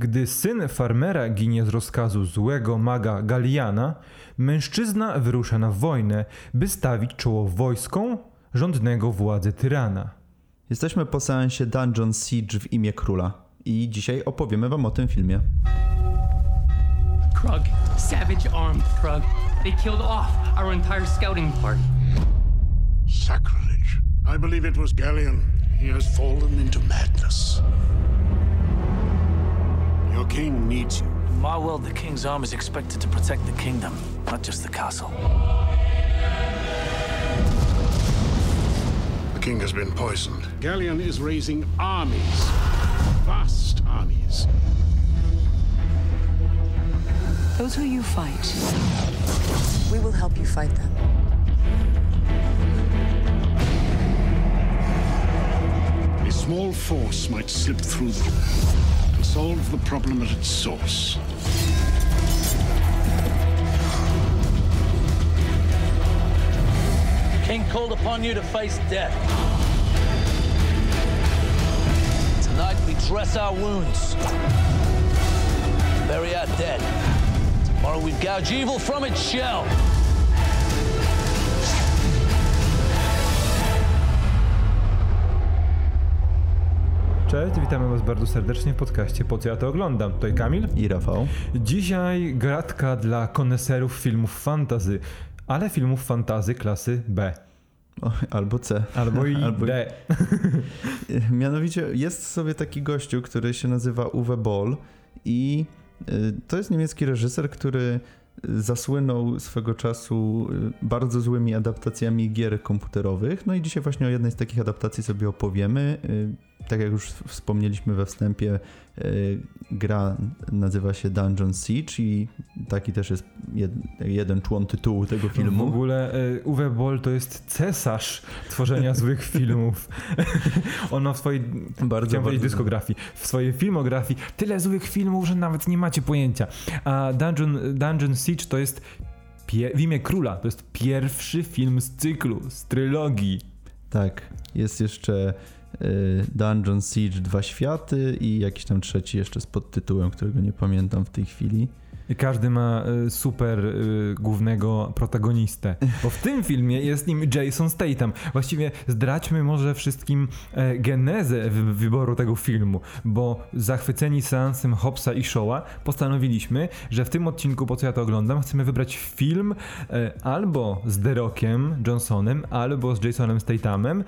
Gdy syn farmera ginie z rozkazu złego maga Galiana, mężczyzna wyrusza na wojnę, by stawić czoło wojskom rządnego władzy tyrana. Jesteśmy po seansie Dungeon Siege w imię króla i dzisiaj opowiemy wam o tym filmie. Krug, savage armed Krug. They killed off our entire scouting party. Sacrilege. I believe it was Galleon. He has fallen into madness. Your king needs you. In my world, the king's arm is expected to protect the kingdom, not just the castle. The king has been poisoned. Galleon is raising armies. Vast armies. Those who you fight, we will help you fight them. A small force might slip through them solve the problem at its source. King called upon you to face death. Tonight we dress our wounds, bury our dead. Tomorrow we gouge evil from its shell. Cześć, witamy Was bardzo serdecznie w podcaście Po co ja to oglądam? Tutaj Kamil. I Rafał. Dzisiaj gratka dla koneserów filmów fantazy, ale filmów fantazy klasy B. O, albo C. Albo i Albo- D. Mianowicie jest sobie taki gościu, który się nazywa Uwe Boll i y, to jest niemiecki reżyser, który y, zasłynął swego czasu y, bardzo złymi adaptacjami gier komputerowych. No i dzisiaj właśnie o jednej z takich adaptacji sobie opowiemy. Tak jak już wspomnieliśmy we wstępie, y, gra nazywa się Dungeon Siege i taki też jest jed, jeden człon tytułu tego W filmu. ogóle e, Uwe Boll to jest cesarz tworzenia złych filmów. On ma w swojej, Bardzo, bardzo- dyskografii, w swojej filmografii tyle złych filmów, że nawet nie macie pojęcia. A Dungeon, Dungeon Siege to jest pie, w imię króla, to jest pierwszy film z cyklu, z trylogii. Tak, jest jeszcze Dungeon Siege Dwa Światy i jakiś tam trzeci jeszcze z podtytułem, którego nie pamiętam w tej chwili. Każdy ma e, super e, głównego protagonistę. Bo w tym filmie jest nim Jason Statham. Właściwie zdradźmy może wszystkim e, genezę wy- wyboru tego filmu, bo zachwyceni seansem Hobbsa i Shawa postanowiliśmy, że w tym odcinku, po co ja to oglądam, chcemy wybrać film e, albo z The Rockiem Johnsonem, albo z Jasonem Stathamem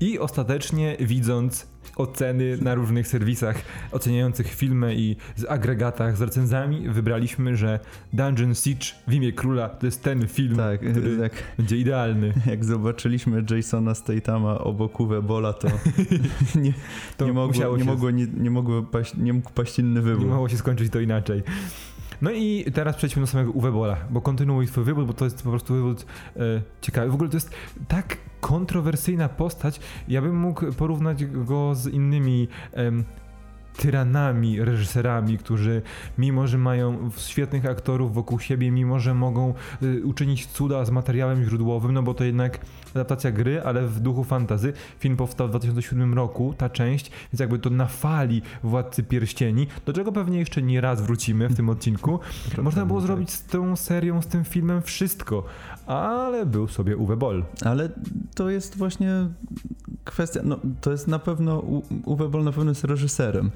i ostatecznie widząc oceny na różnych serwisach oceniających filmy i z agregatach z recenzjami, wybraliśmy, że Dungeon Siege w imię króla to jest ten film, Tak, który jak, będzie idealny. jak zobaczyliśmy Jasona Statama obok Uwe Bola, to nie, To nie, mogło, nie, mogło, nie, nie, mogło paść, nie mógł paść inny Nie wybór. mogło się skończyć to inaczej. No i teraz przejdźmy do samego Uwe Bola, bo kontynuuj swój wybór, bo to jest po prostu wybór e, ciekawy. W ogóle to jest tak kontrowersyjna postać, ja bym mógł porównać go z innymi tyranami, reżyserami, którzy mimo, że mają świetnych aktorów wokół siebie, mimo, że mogą y, uczynić cuda z materiałem źródłowym, no bo to jednak adaptacja gry, ale w duchu fantazy. Film powstał w 2007 roku, ta część, więc jakby to na fali Władcy Pierścieni, do czego pewnie jeszcze nie raz wrócimy w tym odcinku. Można było tak. zrobić z tą serią, z tym filmem wszystko, ale był sobie Uwe Boll. Ale to jest właśnie kwestia, no to jest na pewno, Uwe Boll na pewno jest reżyserem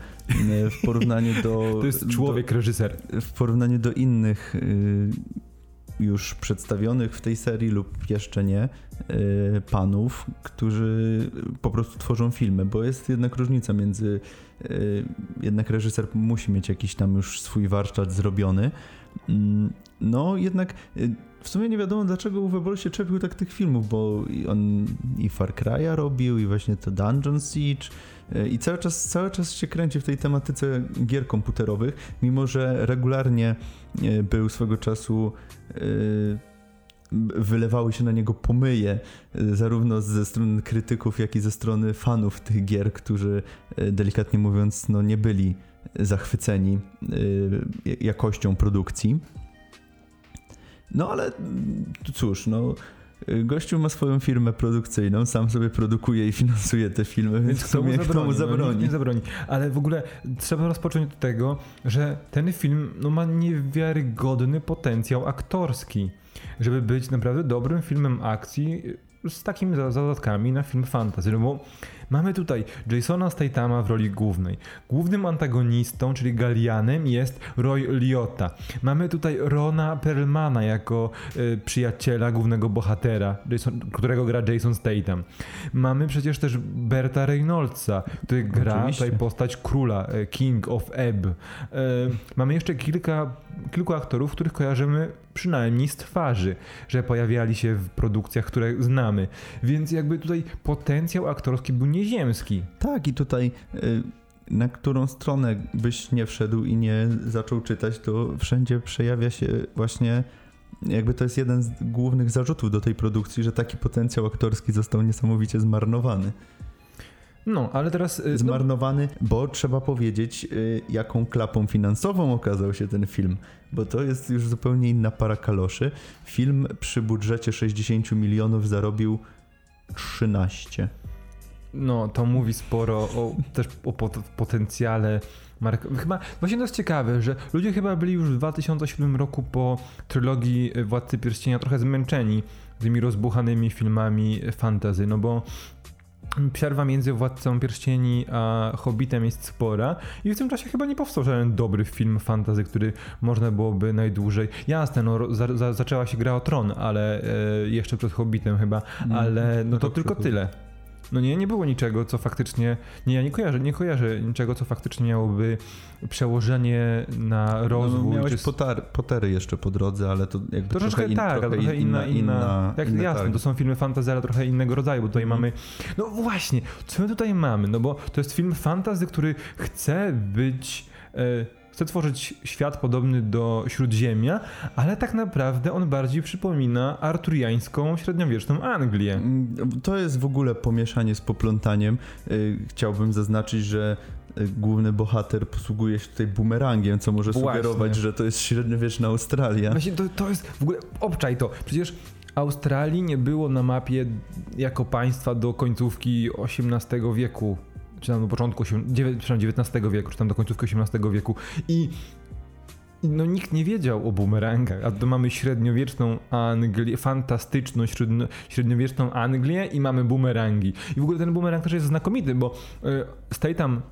nie, w porównaniu do... To jest człowiek, reżyser. w porównaniu do innych y, już przedstawionych w tej serii lub jeszcze nie y, panów, którzy po prostu tworzą filmy, bo jest jednak różnica między y, jednak reżyser musi mieć jakiś tam już swój warsztat zrobiony. Mm, No jednak w sumie nie wiadomo dlaczego Uwe Boll się czepił tak tych filmów, bo on i Far Cry'a robił i właśnie to Dungeon Siege y, i cały czas, cały czas się kręci w tej tematyce gier komputerowych, mimo że regularnie y, był swego czasu y, wylewały się na niego pomyje, zarówno ze strony krytyków, jak i ze strony fanów tych gier, którzy delikatnie mówiąc, no nie byli zachwyceni jakością produkcji. No ale mm, cóż, no gościu ma swoją firmę produkcyjną, sam sobie produkuje i finansuje te filmy, więc kto mu kto mu zabroni? No, zabroni. nie zabroni. Ale w ogóle trzeba rozpocząć od tego, że ten film no, ma niewiarygodny potencjał aktorski, żeby być naprawdę dobrym filmem akcji z takimi zadatkami na film fantasy. No bo mamy tutaj Jasona Statama w roli głównej. Głównym antagonistą, czyli Galianem jest Roy Liotta. Mamy tutaj Rona Perlmana jako y, przyjaciela głównego bohatera, Jason, którego gra Jason Statham. Mamy przecież też Berta Reynoldsa, który gra Oczywiście. tutaj postać króla, e, King of Ebb. E, Mamy jeszcze kilka, kilku aktorów, których kojarzymy przynajmniej z twarzy, że pojawiali się w produkcjach, które znamy. Więc jakby tutaj potencjał aktorski był nieziemski. Tak, i tutaj y, na którą stronę byś nie wszedł i nie zaczął czytać, to wszędzie przejawia się właśnie. Jakby to jest jeden z głównych zarzutów do tej produkcji, że taki potencjał aktorski został niesamowicie zmarnowany. No, ale teraz... e, No, Zmarnowany, bo trzeba powiedzieć, y, jaką klapą finansową okazał się ten film, bo to jest już zupełnie inna para kaloszy. Film przy budżecie 60 milionów zarobił 13. No, to mówi sporo o, też o pot- potencjale mark. Chyba, właśnie to jest ciekawe, że ludzie chyba byli już w 2007 roku po trylogii Władcy Pierścienia trochę zmęczeni tymi rozbuchanymi filmami fantasy, no bo przerwa między Władcą Pierścieni a Hobbitem jest spora i w tym czasie chyba nie powstał żaden dobry film fantasy, który można byłoby najdłużej. Jasne, no za, za, zaczęła się gra o Tron, ale e, jeszcze przed Hobbitem chyba, ale no to rok tylko tyle. No nie, nie było niczego, co faktycznie. Nie, ja nie kojarzę, nie kojarzę niczego, co faktycznie miałoby przełożenie na rozwój. No, miałeś czy potar, potery jeszcze po drodze, ale to jakby Troszeczkę trochę, in, tak, ale trochę inna, inna, jak, inny jasne, target. to są filmy fantasy, ale trochę innego rodzaju, bo tutaj Mhm. mamy, no właśnie, co my tutaj mamy, no bo to jest film fantasy, który chce być, e, chce tworzyć świat podobny do Śródziemia, ale tak naprawdę on bardziej przypomina arturiańską, średniowieczną Anglię. Mm, To jest w ogóle pomieszanie z poplątaniem. Y, Chciałbym zaznaczyć, że y, główny bohater posługuje się tutaj bumerangiem, co może Właśnie. sugerować, że to jest średniowieczna Australia. Właśnie to, to jest w ogóle, obczaj to, przecież Australii nie było na mapie jako państwa do końcówki XVIII wieku, czy tam do początku, XIX wieku, czy tam do końcówki XVIII wieku i no nikt nie wiedział o bumerangach, a tu mamy średniowieczną Anglię, fantastyczną średnio, średniowieczną Anglię i mamy bumerangi. I w ogóle ten bumerang też jest znakomity, bo y, Statham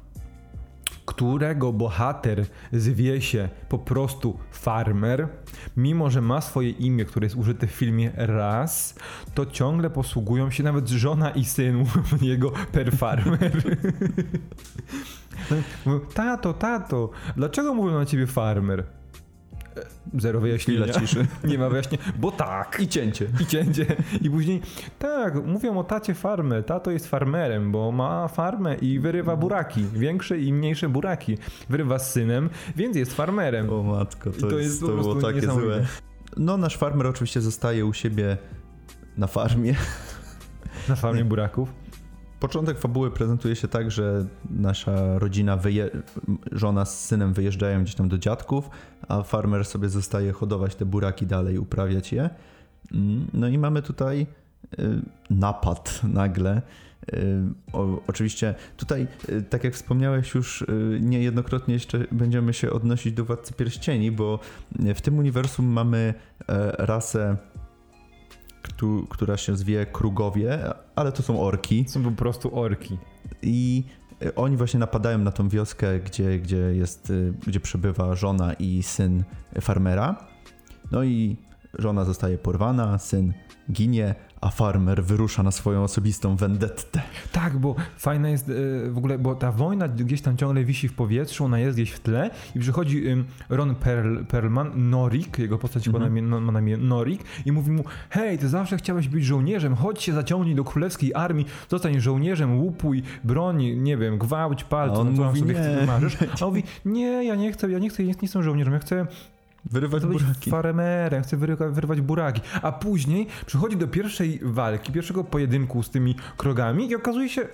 którego bohater zwie się po prostu Farmer, mimo że ma swoje imię, które jest użyte w filmie raz, to ciągle posługują się nawet żona i syn jego per Farmer. Tato, tato, dlaczego mówią na ciebie Farmer? Zero wyjaśnienia. Ciszy. Nie ma wyjaśnienia, bo tak. I cięcie. I cięcie. I później, tak, mówią o tacie farmę. Tato jest farmerem, bo ma farmę i wyrywa buraki. Większe i mniejsze buraki. Wyrywa z synem, więc jest farmerem. O matko, to, I to jest, jest to było prostu takie złe. No nasz farmer oczywiście zostaje u siebie na farmie. Na farmie buraków. Początek fabuły prezentuje się tak, że nasza rodzina, wyje... żona z synem wyjeżdżają gdzieś tam do dziadków, a farmer sobie zostaje hodować te buraki dalej, uprawiać je. Mm, No i mamy tutaj y, napad nagle. Y, O, oczywiście tutaj, y, tak jak wspomniałeś już niejednokrotnie jeszcze będziemy się odnosić do Władcy Pierścieni, bo w tym uniwersum mamy e, rasę, któ- która się zwie Krugowie, ale to są orki. Są po prostu orki. I y, oni właśnie napadają na tą wioskę, gdzie, gdzie jest, y, gdzie przebywa żona i syn farmera. No i żona zostaje porwana, syn ginie, a farmer wyrusza na swoją osobistą vendettę. Tak, bo fajna jest e, w ogóle, bo ta wojna gdzieś tam ciągle wisi w powietrzu, ona jest gdzieś w tle i przychodzi Ron Perl, Perlman, Norik, jego postać chyba na imię- no, ma na imię Norik i mówi mu, hej, ty zawsze chciałeś być żołnierzem, chodź się zaciągnij do królewskiej armii, zostań żołnierzem, łupuj, broń, nie wiem, gwałć, pal, A co, tam mówi, sobie nie. chcesz, marzysz. A on mówi, nie, ja nie chcę, ja nie chcę, ja nie, nie jestem żołnierzem, ja chcę Wyrywać Chcę buraki. farmerem, chcę wyrywa, wyrwać buraki. A później przychodzi do pierwszej walki, pierwszego pojedynku z tymi krogami i okazuje się,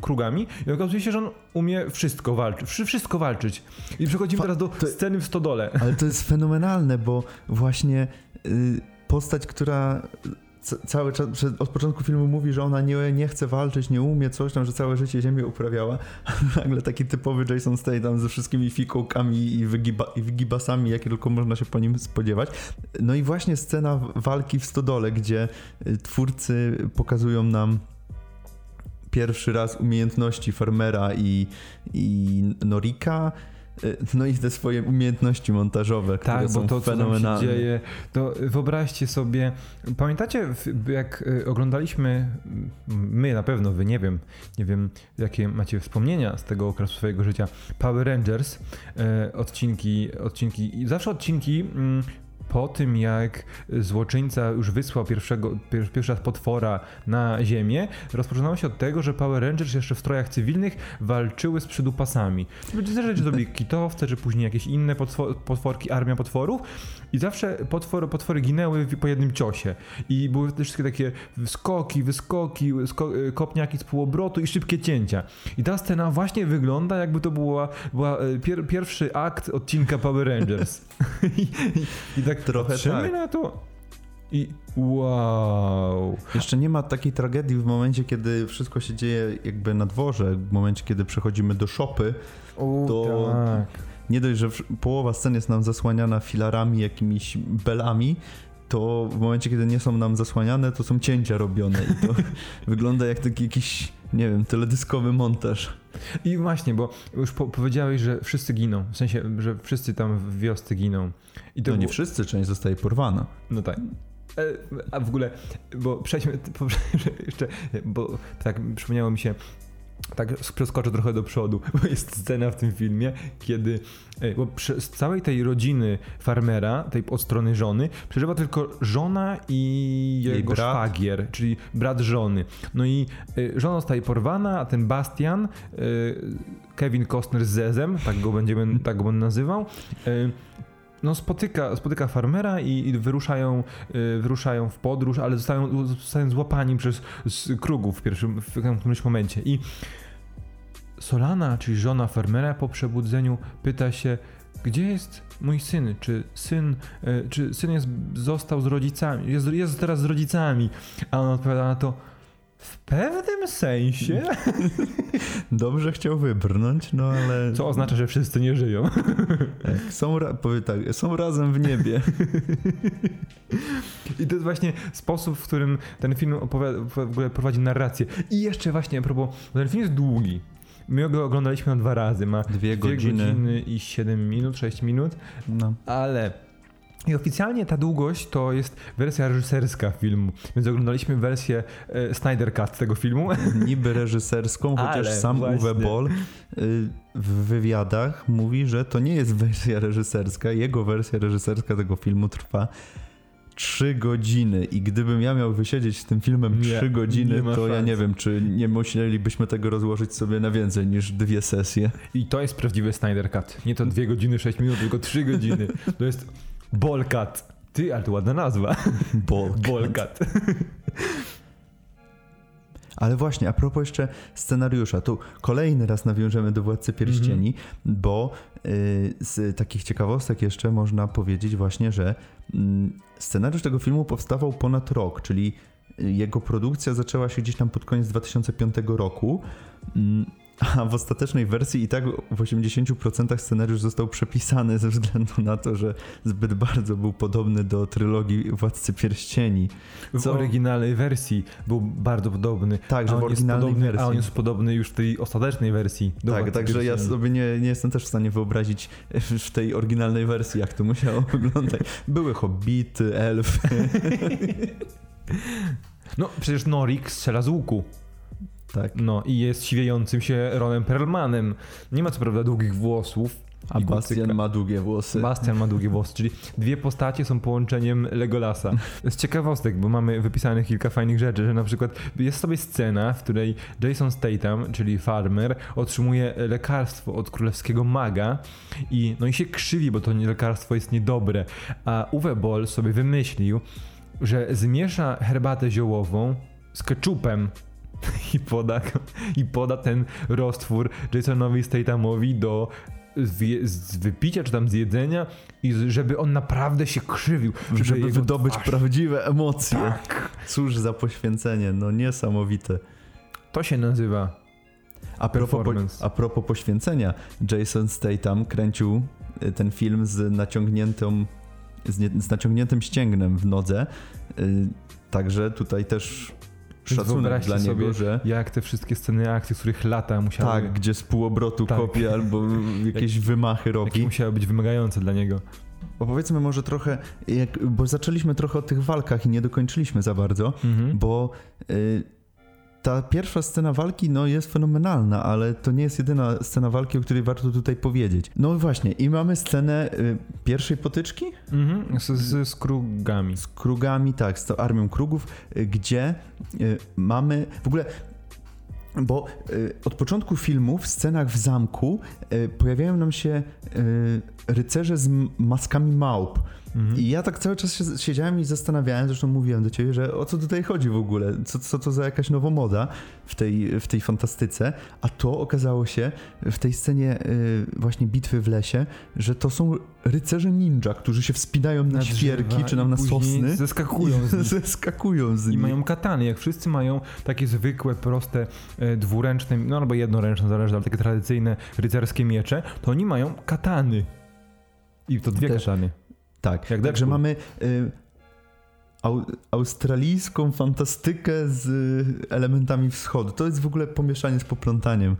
krugami, i okazuje się, że on umie wszystko walczyć, wszy- wszystko walczyć. I przechodzimy Fa- teraz do to- sceny w stodole. Ale to jest fenomenalne, bo właśnie y, postać, która cały czas, od początku filmu mówi, że ona nie, nie chce walczyć, nie umie coś tam, że całe życie ziemię uprawiała. Nagle taki typowy Jason Statham ze wszystkimi fikołkami i, wygiba, i wygibasami, jakie tylko można się po nim spodziewać. No i właśnie scena walki w stodole, gdzie y, twórcy pokazują nam pierwszy raz umiejętności farmera i, i Norika. Y, No i te swoje umiejętności montażowe, które Tak, są bo to, co fenomenalne. dzieje, to wyobraźcie sobie, pamiętacie, jak y, oglądaliśmy, my na pewno, wy nie wiem, nie wiem, jakie macie wspomnienia z tego okresu swojego życia, Power Rangers, e, odcinki, odcinki, i zawsze odcinki mm, po tym, jak złoczyńca już wysłał pierwszego, pier, pierwszy raz potwora na ziemię, rozpoczynało się od tego, że Power Rangers jeszcze w strojach cywilnych walczyły z przydupasami. Zależy, czy to byli kitowce, czy później jakieś inne potwo- potworki, armia potworów. I zawsze potwor, potwory ginęły po jednym ciosie. I były te wszystkie takie skoki, wyskoki, sko- y, kopniaki z półobrotu i szybkie cięcia. I ta scena właśnie wygląda, jakby to była, była y, pier, pierwszy akt odcinka Power Rangers. I, i, I tak Trochę tak. na to i wow. Jeszcze nie ma takiej tragedii w momencie, kiedy wszystko się dzieje jakby na dworze, w momencie, kiedy przechodzimy do szopy. O, To- tak. Nie dość, że połowa scen jest nam zasłaniana filarami, jakimiś belami, to w momencie, kiedy nie są nam zasłaniane, to są cięcia robione i to wygląda jak taki jakiś, nie wiem, teledyskowy montaż. I właśnie, bo już po, powiedziałeś, że wszyscy giną. W sensie, że wszyscy tam w wiosce giną. I to No nie było- wszyscy, część zostaje porwana. No tak. E, A w ogóle, bo przejdźmy, po- jeszcze, bo tak przypomniało mi się, tak przeskoczę trochę do przodu, bo jest scena w tym filmie, kiedy, e, bo z całej tej rodziny farmera, tej od strony żony, przeżywa tylko żona i Jej jego brat. szwagier, czyli brat żony. No i e, żona zostaje porwana, a ten Bastian, e, Kevin Costner z Zezem, tak go będziemy, tak go będę nazywał, no spotyka, spotyka farmera i, i wyruszają, y, wyruszają w podróż, ale zostają, zostają złapani przez krugów w pierwszym w którymś momencie. I Solana, czyli żona farmera po przebudzeniu pyta się, gdzie jest mój syn? Czy syn, y, czy syn jest, został z rodzicami? Jest, jest teraz z rodzicami. A on odpowiada na to, w pewnym sensie, Dobrze chciał wybrnąć, no ale co oznacza, że wszyscy nie żyją. tak, są, ra- powie tak, są razem w niebie. I to jest właśnie sposób, w którym ten film opowiada, w ogóle prowadzi narrację. I jeszcze właśnie a propos, ten film jest długi. My go oglądaliśmy na dwa razy. Ma Dwie dwie godziny. godziny i 7 minut, 6 minut, No. ale i oficjalnie ta długość to jest wersja reżyserska filmu, więc oglądaliśmy wersję e, Snyder Cut tego filmu. Niby reżyserską, chociaż Ale sam właśnie. Uwe Boll y, w wywiadach mówi, że to nie jest wersja reżyserska. Jego wersja reżyserska tego filmu trwa 3 godziny i gdybym ja miał wysiedzieć z tym filmem Nie, 3 godziny, to ja szans. nie wiem, czy nie musielibyśmy tego rozłożyć sobie na więcej niż dwie sesje. I to jest prawdziwy Snyder Cut. Nie to 2 godziny, 6 minut, tylko 3 godziny. To jest Cut. Ty, ale to ładna nazwa. Ball Cut. Ale właśnie, a propos jeszcze scenariusza, tu kolejny raz nawiążemy do Władcy Pierścieni, bo y, z takich ciekawostek jeszcze można powiedzieć właśnie, że mm, scenariusz tego filmu powstawał ponad rok, czyli y, jego produkcja zaczęła się gdzieś tam pod koniec 2005 roku. mm, A w ostatecznej wersji i tak w 80% scenariusz został przepisany ze względu na to, że zbyt bardzo był podobny do trylogii Władcy Pierścieni. W Co- oryginalnej wersji był bardzo podobny. Tak, że w oryginalnej podobny, wersji. A on jest podobny już w tej ostatecznej wersji. do Tak, Władcy także ja sobie nie, nie jestem też w stanie wyobrazić w tej oryginalnej wersji, jak to musiało wyglądać. Były hobbity, elfy. No, przecież Norik strzela z łuku. Tak. No i jest siwiejącym się Ronem Perlmanem. Nie ma co prawda długich włosów. A Bastian kucyka. ma długie włosy. Bastian ma długie włosy, czyli dwie postacie są połączeniem Legolasa. Z ciekawostek, bo mamy wypisanych kilka fajnych rzeczy, że na przykład jest sobie scena, w której Jason Statham, czyli farmer, otrzymuje lekarstwo od królewskiego maga i no i się krzywi, bo to lekarstwo jest niedobre, a Uwe Boll sobie wymyślił, że zmiesza herbatę ziołową z keczupem i poda, i poda ten roztwór Jasonowi Stathamowi do z, wypicia czy tam z jedzenia i żeby on naprawdę się krzywił. Żeby, jego wydobyć twarz- prawdziwe emocje. Tak. Cóż za poświęcenie, no niesamowite. To się nazywa A propos, po, a propos poświęcenia, Jason Statham kręcił y, ten film z naciągniętą, z, nie, z naciągniętym ścięgnem w nodze. y, Także tutaj też szacunek dla niego, sobie, że jak te wszystkie sceny akcji, których lata musiały, tak, gdzie z półobrotu Tak. kopie albo jakieś wymachy jakie robi. musiały być wymagające dla niego. Opowiedzmy może trochę, jak, bo zaczęliśmy trochę o tych walkach i nie dokończyliśmy za bardzo, Mhm. bo y, ta pierwsza scena walki no, jest fenomenalna, ale to nie jest jedyna scena walki, o której warto tutaj powiedzieć. No właśnie, i mamy scenę y, pierwszej potyczki Mhm. Z, z, z krugami. z krugami, tak, z tą armią krugów, y, gdzie y, mamy w ogóle. Bo y, od początku filmu w scenach w zamku y, pojawiają nam się y, rycerze z maskami małp. Mhm. I ja tak cały czas się, siedziałem i zastanawiałem, zresztą mówiłem do ciebie, że o co tutaj chodzi w ogóle, co, co to za jakaś nowomoda w tej, w tej fantastyce, a to okazało się w tej scenie y, właśnie bitwy w lesie, że to są rycerze ninja, którzy się wspinają na, Na świerki czy nam i na sosny. zeskakują z nich. zeskakują z I nich. mają katany, jak wszyscy mają takie zwykłe, proste, e, dwuręczne, no albo jednoręczne, zależy, ale takie tradycyjne rycerskie miecze, to oni mają katany. I to dwie Też- katany. Tak, Jak także mamy y, au, australijską fantastykę z y, elementami wschodu. To jest w ogóle pomieszanie z poplątaniem.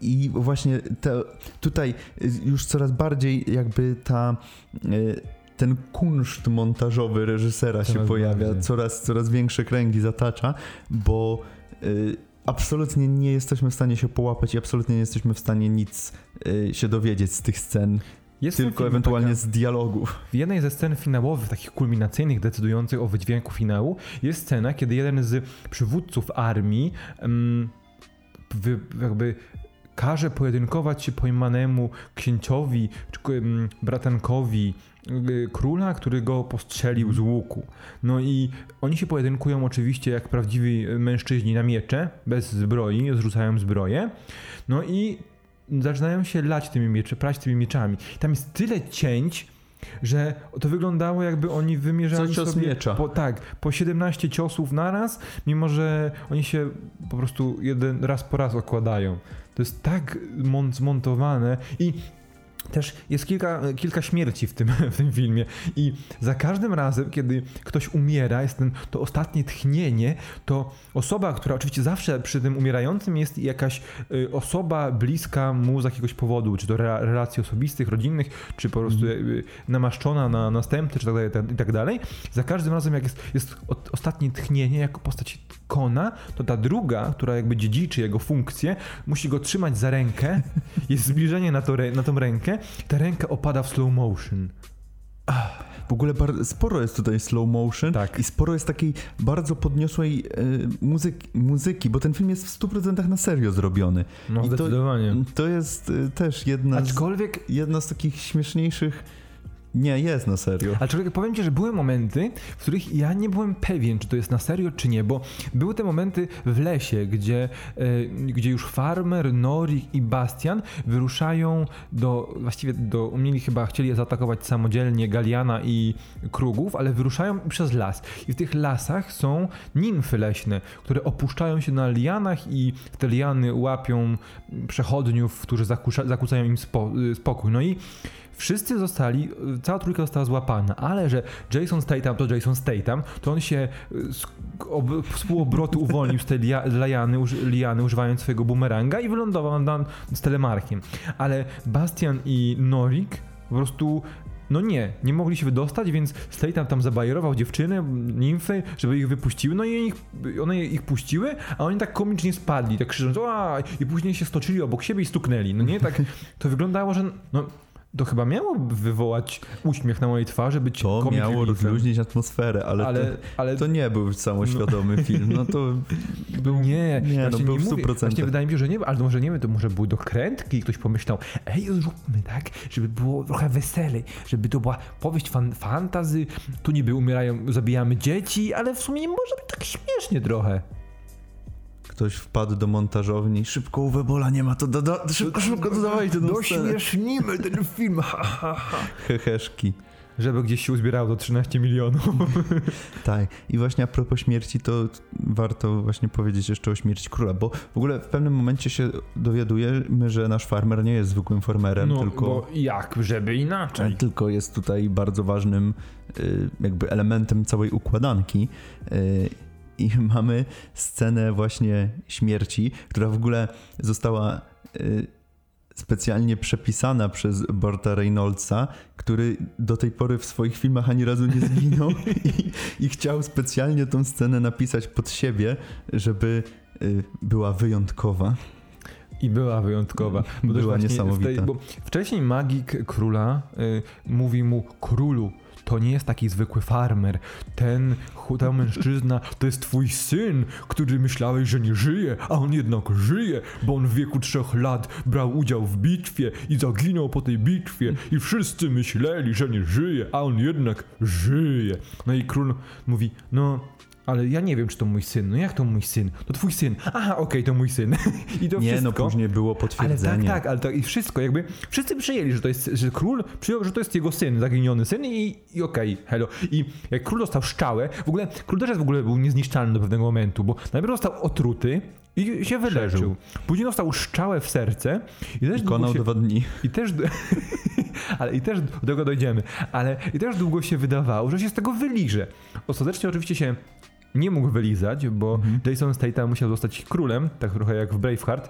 I właśnie te, tutaj y, już coraz bardziej jakby ta y, ten kunszt montażowy reżysera się Coraz pojawia, bardziej. coraz, coraz większe kręgi zatacza, bo y, absolutnie nie jesteśmy w stanie się połapać i absolutnie nie jesteśmy w stanie nic y, się dowiedzieć z tych scen, Jest tylko ewentualnie taka- z dialogów. W jednej ze scen finałowych, takich kulminacyjnych, decydujących o wydźwięku finału, jest scena, kiedy jeden z przywódców armii wy, jakby każe pojedynkować się pojmanemu księciowi czy bratankowi y, króla, który go postrzelił z łuku. No i oni się pojedynkują oczywiście jak prawdziwi mężczyźni na miecze, bez zbroi, zrzucają zbroję. No i zaczynają się lać tymi miecze, prać tymi mieczami. Tam jest tyle cięć, że to wyglądało jakby oni wymierzali Co cios sobie miecza. Po, tak, po 17 ciosów naraz, mimo że oni się po prostu jeden raz po raz okładają. To jest tak mon- zmontowane i też jest kilka, kilka śmierci w tym, w tym filmie i za każdym razem, kiedy ktoś umiera, jest ten, to ostatnie tchnienie, to osoba, która oczywiście zawsze przy tym umierającym jest jakaś y, osoba bliska mu z jakiegoś powodu, czy to re, relacji osobistych, rodzinnych, czy po prostu y, namaszczona na następny, czy tak dalej, tak- i tak dalej. Za każdym razem, jak jest, jest ostatnie tchnienie jako postać kona, to ta druga, która jakby dziedziczy jego funkcję, musi go trzymać za rękę, jest zbliżenie na, to, na tą rękę, ta ręka opada w slow motion. W ogóle sporo jest tutaj slow motion Tak. i sporo jest takiej bardzo podniosłej e, muzyki, muzyki, bo ten film jest w 100% na serio zrobiony. No I to, zdecydowanie. to jest e, też jedna z, Aczkolwiek jedna z takich śmieszniejszych... Nie, jest na serio. Aczkolwiek powiem ci, że były momenty, w których ja nie byłem pewien, czy to jest na serio, czy nie, bo były te momenty w lesie, gdzie, e, gdzie już Farmer, Norik i Bastian wyruszają do, właściwie do, mieli chyba, chcieli zaatakować samodzielnie Galiana i Krugów, ale wyruszają przez las. I w tych lasach są nimfy leśne, które opuszczają się na lianach i te liany łapią przechodniów, którzy zakusza, zakłócają im spo, spokój. No i Wszyscy zostali, cała trójka została złapana, ale że Jason Statham to Jason Statham, to on się y, z, ob, z półobrotu uwolnił z tej lia, liany, uży, liany, używając swojego bumeranga i wylądował na, z telemarkiem. Ale Bastian i Norik po prostu no nie, nie mogli się wydostać, więc Statham tam zabajerował dziewczyny, nimfy, żeby ich wypuściły, no i ich, one ich puściły, a oni tak komicznie spadli, tak krzycząc, i później się stoczyli obok siebie i stuknęli, no nie, tak to wyglądało, że no to chyba miało wywołać uśmiech na mojej twarzy, być To miało rozluźnić atmosferę, ale, ale, to, ale to nie był samoświadomy film. No to był... nie, nie, no był w mówię, 100%. Właśnie wydaje mi się, że nie, ale może nie wiem, to może były dokrętki i ktoś pomyślał, ej, zróbmy tak, żeby było trochę weselej, żeby to była powieść fan, fantazy, tu niby umierają, zabijamy dzieci, ale w sumie może być tak śmiesznie trochę. Ktoś wpadł do montażowni, szybko u Webola nie ma, to doda- szybko, szybko dodawajcie scenę. Dośmiesznimy ten film, ha, ha, ha. Heheszki. Żeby gdzieś się uzbierało do 13 milionów. Tak, i właśnie a propos śmierci, to warto właśnie powiedzieć jeszcze o śmierci króla, bo w ogóle w pewnym momencie się dowiadujemy, że nasz farmer nie jest zwykłym farmerem, No, tylko, bo jak, żeby inaczej. tylko jest tutaj bardzo ważnym y, jakby elementem całej układanki. I mamy scenę właśnie śmierci, która w ogóle została y, specjalnie przepisana przez Borta Reynoldsa, który do tej pory w swoich filmach ani razu nie zginął i, i chciał specjalnie tą scenę napisać pod siebie, żeby y, była wyjątkowa. I była wyjątkowa. Bo Była niesamowita. tej- bo wcześniej magik króla y, mówi mu królu. To nie jest taki zwykły farmer. Ten chuda mężczyzna to jest twój syn, który myślałeś, że nie żyje, a on jednak żyje, bo on w wieku trzech lat brał udział w bitwie i zaginął po tej bitwie i wszyscy myśleli, że nie żyje, a on jednak żyje. No i król mówi, no ale ja nie wiem, czy to mój syn. No jak to mój syn? To twój syn. Aha, okej, to mój syn. I to Nie, wszystko. no później było Ale potwierdzenie. tak, tak, ale to i wszystko, jakby wszyscy przyjęli, że to jest, że król przyjął, że to jest jego syn, zaginiony syn i, i okej, hello. I jak król dostał szczałę, w ogóle król też w ogóle był niezniszczalny do pewnego momentu, bo najpierw został otruty i się wyleczył. Później dostał szczałę w serce i też I konał się, dwa dni. i też, ale i też do tego dojdziemy, ale i też długo się wydawało, że się z tego wyliże. Ostatecznie oczywiście się nie mógł wylizać, bo Mhm. Jason Statham musiał zostać królem, tak trochę jak w Braveheart.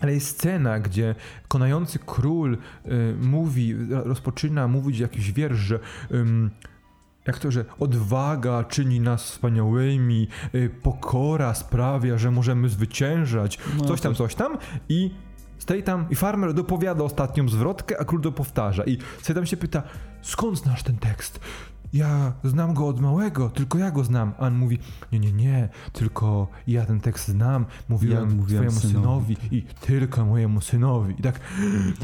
Ale jest scena, gdzie konający król y, mówi, rozpoczyna mówić jakiś wiersz, że jak to, że odwaga czyni nas wspaniałymi, y, pokora sprawia, że możemy zwyciężać, No, coś tam, to- coś tam i Statham i Farmer dopowiada ostatnią zwrotkę, a król to powtarza i Statham się pyta, skąd znasz ten tekst? Ja znam go od małego, tylko ja go znam. A on mówi, nie, nie, nie, tylko ja ten tekst znam, mówiłem, Ja mówiłem twojemu synowi. synowi i tylko mojemu synowi. I tak,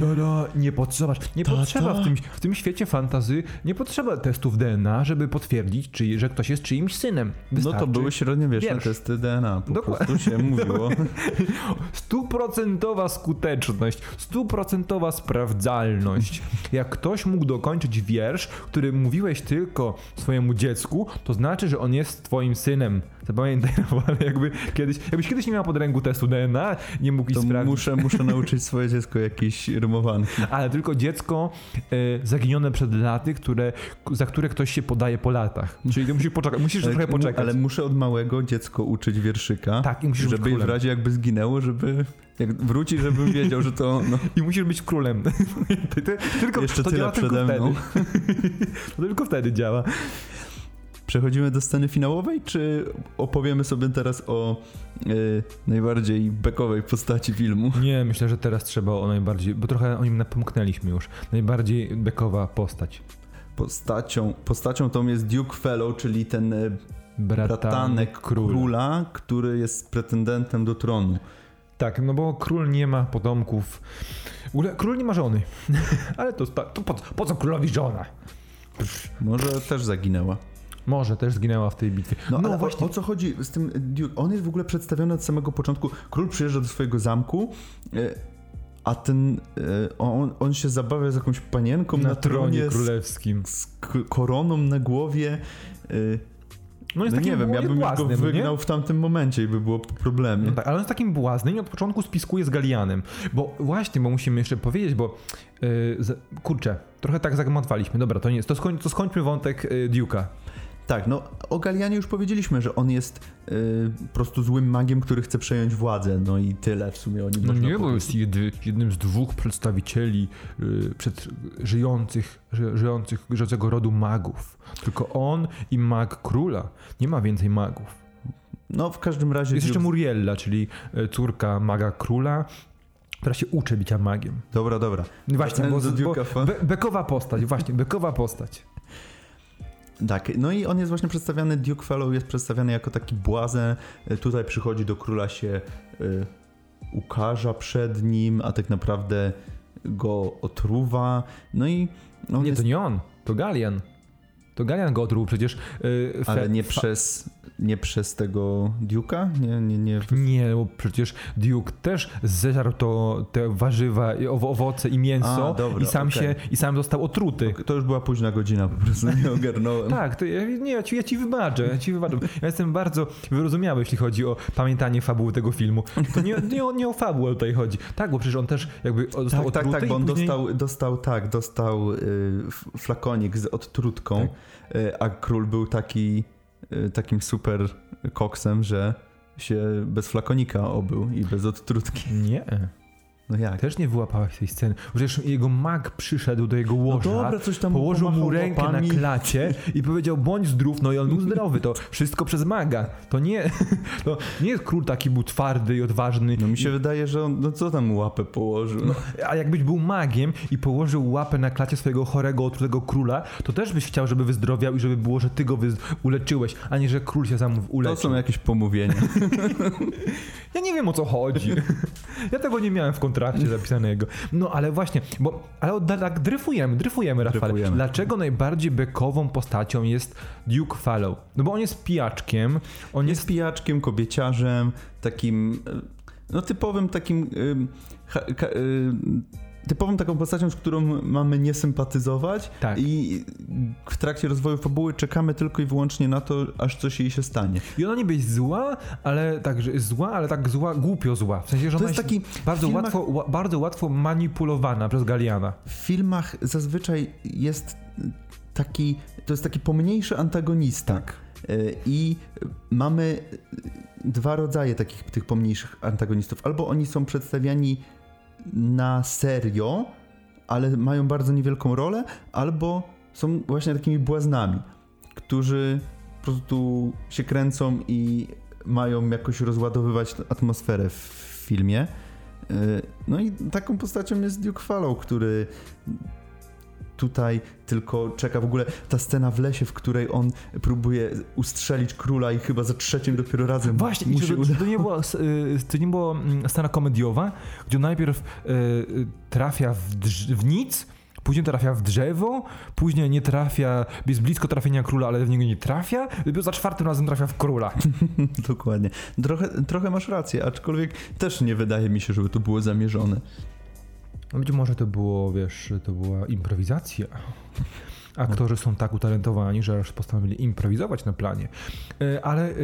to, to nie potrzeba, nie Tata? potrzeba w tym, w tym świecie fantazy, nie potrzeba testów DNA, żeby potwierdzić, czy, że ktoś jest czyimś synem. No to Wystarczy były średniowieczne wiersz. testy DNA, po Dokładnie. prostu się mówiło. Stuprocentowa skuteczność, stuprocentowa sprawdzalność. Jak ktoś mógł dokończyć wiersz, który mówiłeś tylko swojemu dziecku, to znaczy, że on jest twoim synem. Zapamiętaj, no, ale jakby kiedyś, jakbyś kiedyś nie miał pod ręku testu DNA, nie mógł To sprawdzić. muszę, muszę nauczyć swoje dziecko jakiejś rymowanki. Ale tylko dziecko e, zaginione przed laty, które, za które ktoś się podaje po latach. Czyli ty musisz poczekać, musisz trochę mu- poczekać. Ale muszę od małego dziecko uczyć wierszyka. Tak, i musisz żeby w razie jakby zginęło, żeby jak wróci, żebym wiedział, że to no, I musisz być królem. Ty, ty, tylko, jeszcze to tyle działa przede mną. To tylko wtedy działa. Przechodzimy do sceny finałowej, czy opowiemy sobie teraz o y, najbardziej bekowej postaci filmu? Nie, myślę, że teraz trzeba o najbardziej, bo trochę o nim napomknęliśmy już. Najbardziej bekowa postać. Postacią, postacią tą jest Duke Fellow, czyli ten y, Bratanek, bratanek króla. króla, który jest pretendentem do tronu. Tak, no bo król nie ma potomków. W ogóle król nie ma żony. Ale to, to po, po co królowi żona? Może też zaginęła. Może też zginęła w tej bitwie. No, No, ale właśnie. o, o co chodzi z tym Duke? On jest w ogóle przedstawiony od samego początku. Król przyjeżdża do swojego zamku, y, a ten, y, on, on się zabawia z jakąś panienką na, na tronie z, królewskim. z k- koroną na głowie. No jest no takim nie wiem, ja bym go błaznem, no nie? wygnał w tamtym momencie i by było problemy. No tak, ale on jest takim błaznym i od początku spiskuje z Galianem. Bo właśnie, bo musimy jeszcze powiedzieć, bo yy, kurczę, trochę tak zagmatwaliśmy. Dobra, to nie jest. To, skoń, to skończmy wątek yy, Duke'a. Tak, no o Galianie już powiedzieliśmy, że on jest y, po prostu złym magiem, który chce przejąć władzę. No i tyle w sumie o nim No można nie, bo jest jedy, jednym z dwóch przedstawicieli yy, przed, żyjących, ży, żyjących, żyjącego rodu magów. Tylko on i mag króla. Nie ma więcej magów. No w każdym razie... Jest jeszcze Muriella, czyli yy, córka maga króla, która się uczy bycia magiem. Dobra, dobra. Właśnie, bo, bo bekowa postać, właśnie, bekowa postać. Tak, no i on jest właśnie przedstawiany, Duke Fellow jest przedstawiany jako taki błazen. Y, Tutaj przychodzi do króla się y, ukarza przed nim, a tak naprawdę go otruwa. No i on Nie, jest... to nie on, to Galian. To Galian go otruł przecież. Yy, Ale nie przez, nie przez tego Duke'a? Nie, nie, nie. Nie, bo przecież Duke też zeżarł to, te warzywa, owoce i mięso A, dobra, i, sam okej. się, i sam został otruty. To już była późna godzina, po prostu nie ogarnąłem. Tak, to ja, nie, ja ci, ja ci wybaczę, ja ci wybaczę. Ja jestem bardzo wyrozumiały, jeśli chodzi o pamiętanie fabuły tego filmu. To nie, nie, o- nie o fabułę tutaj chodzi. Tak, bo przecież on też jakby został Tak, tak, otruty tak, bo i on później... dostał, dostał, tak, dostał y, f- flakonik z odtrutką, Tak. Y, a król był taki, y, takim super koksem, że się bez flakonika obył i bez odtrutki. Nie, No jak? też nie wyłapałeś tej sceny. Przecież jego mag przyszedł do jego łoża, No dobra, coś tam położył mu rękę łapami. na klacie i powiedział bądź zdrów, no i on był zdrowy. To wszystko przez maga. To nie, to nie jest król taki był twardy i odważny. No mi się wydaje, że on, no co tam łapę położył? No. A jakbyś był magiem i położył łapę na klacie swojego chorego, otrutego króla, to też byś chciał, żeby wyzdrowiał i żeby było, że ty go wyz- uleczyłeś, a nie, że król się sam To uleczył. są jakieś pomówienia. Ja nie wiem o co chodzi. Ja tego nie miałem w kontrakcie zapisanego. No ale właśnie, bo ale tak dryfujemy, dryfujemy, Rafale. Dryfujemy. Dlaczego najbardziej bekową postacią jest Duke Fallow? No bo on jest pijaczkiem, on Jest jest... pijaczkiem, kobieciarzem, takim, e, no typowym takim, ha, ka, y, typową taką postacią, z którą mamy nie sympatyzować Tak. i w trakcie rozwoju fabuły czekamy tylko i wyłącznie na to, aż coś jej się stanie. I ona niby jest zła, ale tak, jest zła, ale tak zła, głupio zła. W sensie, że To ona jest taki bardzo, filmach- łatwo, ła, bardzo łatwo manipulowana przez Galiana. W filmach zazwyczaj jest taki, to jest taki pomniejszy antagonista. Tak. Y, I mamy dwa rodzaje takich tych pomniejszych antagonistów. Albo oni są przedstawiani na serio, ale mają bardzo niewielką rolę, albo są właśnie takimi błaznami, którzy po prostu się kręcą i mają jakoś rozładowywać atmosferę w filmie. Y, No i taką postacią jest Duke Fallow, który tutaj tylko czeka w ogóle ta scena w lesie, w której on próbuje ustrzelić króla i chyba za trzecim dopiero razem Właśnie, mu się to, uda. to, nie była, y, to nie była scena komediowa, gdzie on najpierw y, y, trafia w, w nic, później trafia w drzewo, później nie trafia, jest blisko trafienia króla, ale w niego nie trafia, dopiero za czwartym razem trafia w króla. Dokładnie. Trochę, trochę masz rację, aczkolwiek też nie wydaje mi się, żeby to było zamierzone. No Być może to było, wiesz, to była improwizacja. Aktorzy są tak utalentowani, że aż postanowili improwizować na planie. E, Ale e,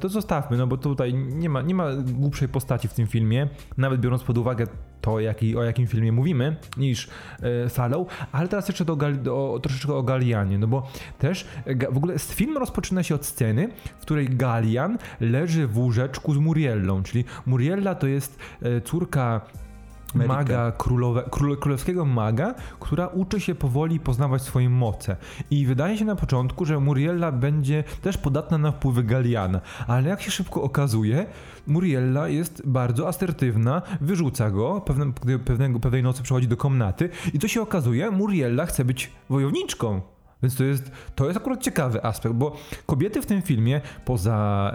to zostawmy, no bo tutaj nie ma, nie ma głupszej postaci w tym filmie, nawet biorąc pod uwagę to, jaki, o jakim filmie mówimy, niż e, Fallow. Ale teraz jeszcze do, do, troszeczkę o Galianie, no bo też e, w ogóle film rozpoczyna się od sceny, w której Galian leży w łóżeczku z Muriellą, czyli Muriella to jest e, córka Merika. maga królowe, król, królewskiego maga, która uczy się powoli poznawać swoje moce. I wydaje się na początku, że Muriella będzie też podatna na wpływy Galiana, ale jak się szybko okazuje, Muriella jest bardzo asertywna, wyrzuca go, pewne, pewnego, pewnej nocy przychodzi do komnaty i to się okazuje, Muriella chce być wojowniczką. Więc to jest, to jest akurat ciekawy aspekt, bo kobiety w tym filmie, poza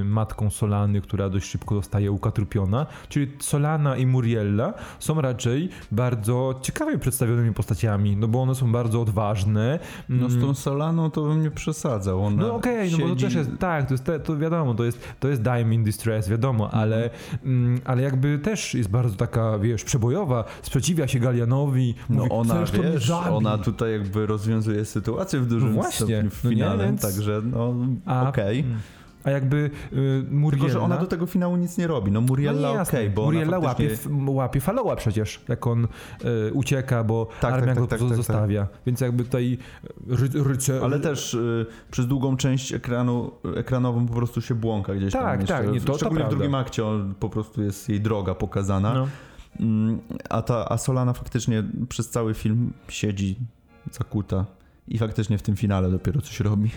y, matką Solany, która dość szybko zostaje ukatrupiona, czyli Solana i Muriella, są raczej bardzo ciekawie przedstawionymi postaciami, no bo one są bardzo odważne. No z Mm, tą Solaną to bym nie przesadzał. Ona no okej, no bo to też jest, tak, to, jest, to wiadomo, to jest, to jest Dime in Distress, wiadomo, ale, mm, ale jakby też jest bardzo taka, wiesz, przebojowa, sprzeciwia się Galianowi, No mówi, ona, "Chcesz, to mnie wiesz, zabij". ona tutaj jakby rozwiązuje sytuację w dużym No właśnie, stopniu w no nie, finale, więc- także no okej. mm, A jakby y, Muriella... Tylko, że ona do tego finału nic nie robi. No Muriella no nie, okej, jasne. bo Muriella ona faktycznie... łapie, łapie przecież, jak on y, ucieka, bo Tak, armia tak, go tak, po tak, zostawia. Więc jakby tutaj ry, ryce... Ale też y, przez długą część ekranu, ekranową po prostu się błąka gdzieś tam Tak, tak, nie, to- to Szczególnie w prawda. drugim akcie on, po prostu jest jej droga pokazana. No. Mm, A ta a Solana faktycznie przez cały film siedzi zakuta i faktycznie w tym finale dopiero coś robi.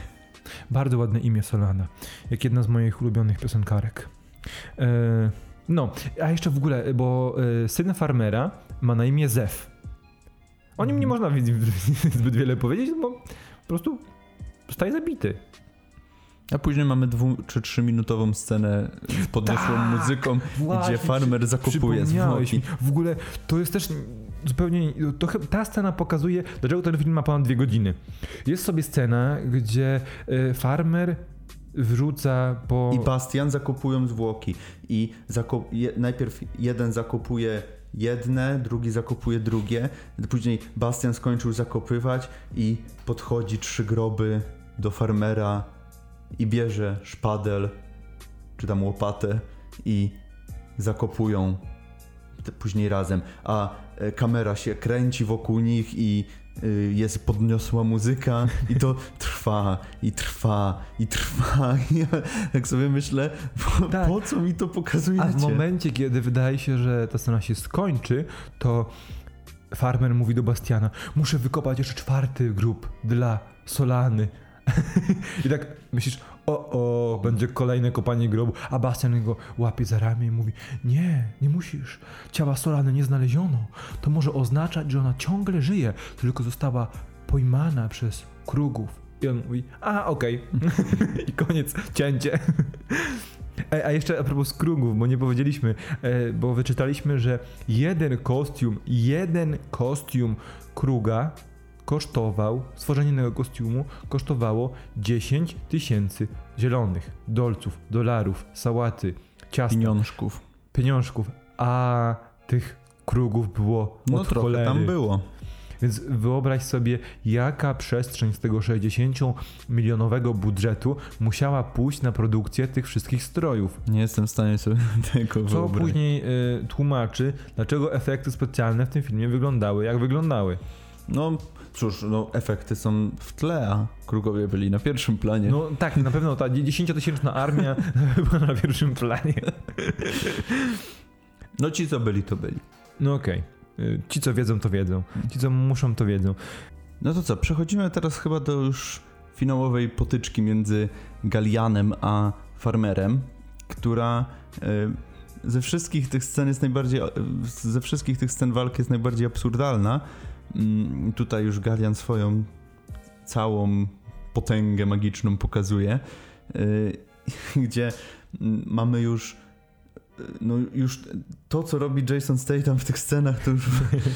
Bardzo ładne imię Solana. Jak jedna z moich ulubionych piosenkarek. E, no, a jeszcze w ogóle, bo e, syn farmera ma na imię Zef. O nim nie można wi- zbyt wiele powiedzieć, bo po prostu zostaje zabity. A później mamy dwu czy trzyminutową scenę z podniosłą Tak, muzyką, gdzie farmer zakupuje zwłoki. W ogóle to jest też zupełnie. To, chy- ta scena pokazuje, dlaczego ten film ma ponad dwie godziny. Jest sobie scena, gdzie y, farmer wrzuca po. I Bastian zakupują zwłoki. I zakup, je, najpierw jeden zakupuje jedne, drugi zakupuje drugie. Później Bastian skończył zakopywać i podchodzi trzy groby do farmera i bierze szpadel, czy tam łopatę i zakopują później razem. A e, kamera się kręci wokół nich i y, jest podniosła muzyka i to trwa i trwa i trwa. I ja tak sobie myślę, po, Tak. po co mi to pokazujecie? A w momencie, kiedy wydaje się, że ta scena się skończy, to farmer mówi do Bastiana: Muszę wykopać jeszcze czwarty grób dla Solany. I tak myślisz, o, o, będzie kolejne kopanie grobu, a Bastian go łapie za ramię i mówi, nie, nie musisz, ciała Solany nie znaleziono, to może oznaczać, że ona ciągle żyje, tylko została pojmana przez krugów. I on mówi, a, okej. I koniec, cięcie. A jeszcze a propos krugów, bo nie powiedzieliśmy, e, bo wyczytaliśmy, że jeden kostium, jeden kostium kruga kosztował, stworzenie tego kostiumu kosztowało 10 tysięcy zielonych, dolców, dolarów, sałaty, ciasta, Pieniążków. pieniążków, a tych krugów było No od trochę cholery. tam było. Więc wyobraź sobie, jaka przestrzeń z tego 60-milionowego budżetu musiała pójść na produkcję tych wszystkich strojów. Nie jestem w stanie sobie tego Co wyobrazić. później y, tłumaczy, dlaczego efekty specjalne w tym filmie wyglądały jak wyglądały. No cóż, no efekty są w tle, a krugowie byli na pierwszym planie. No tak, na pewno ta 10-tysięczna armia była na pierwszym planie. no ci co byli, to byli. No okej. Y, Ci, co wiedzą, to wiedzą. Ci, co muszą, to wiedzą. No to co, przechodzimy teraz chyba do już finałowej potyczki między Galianem a Farmerem, która e, ze wszystkich tych scen jest najbardziej, e, ze wszystkich tych scen walki jest najbardziej absurdalna. Mm, Tutaj już Galian swoją całą potęgę magiczną pokazuje, e, gdzie mm, mamy już e, no już to, co robi Jason Statham w tych scenach, to już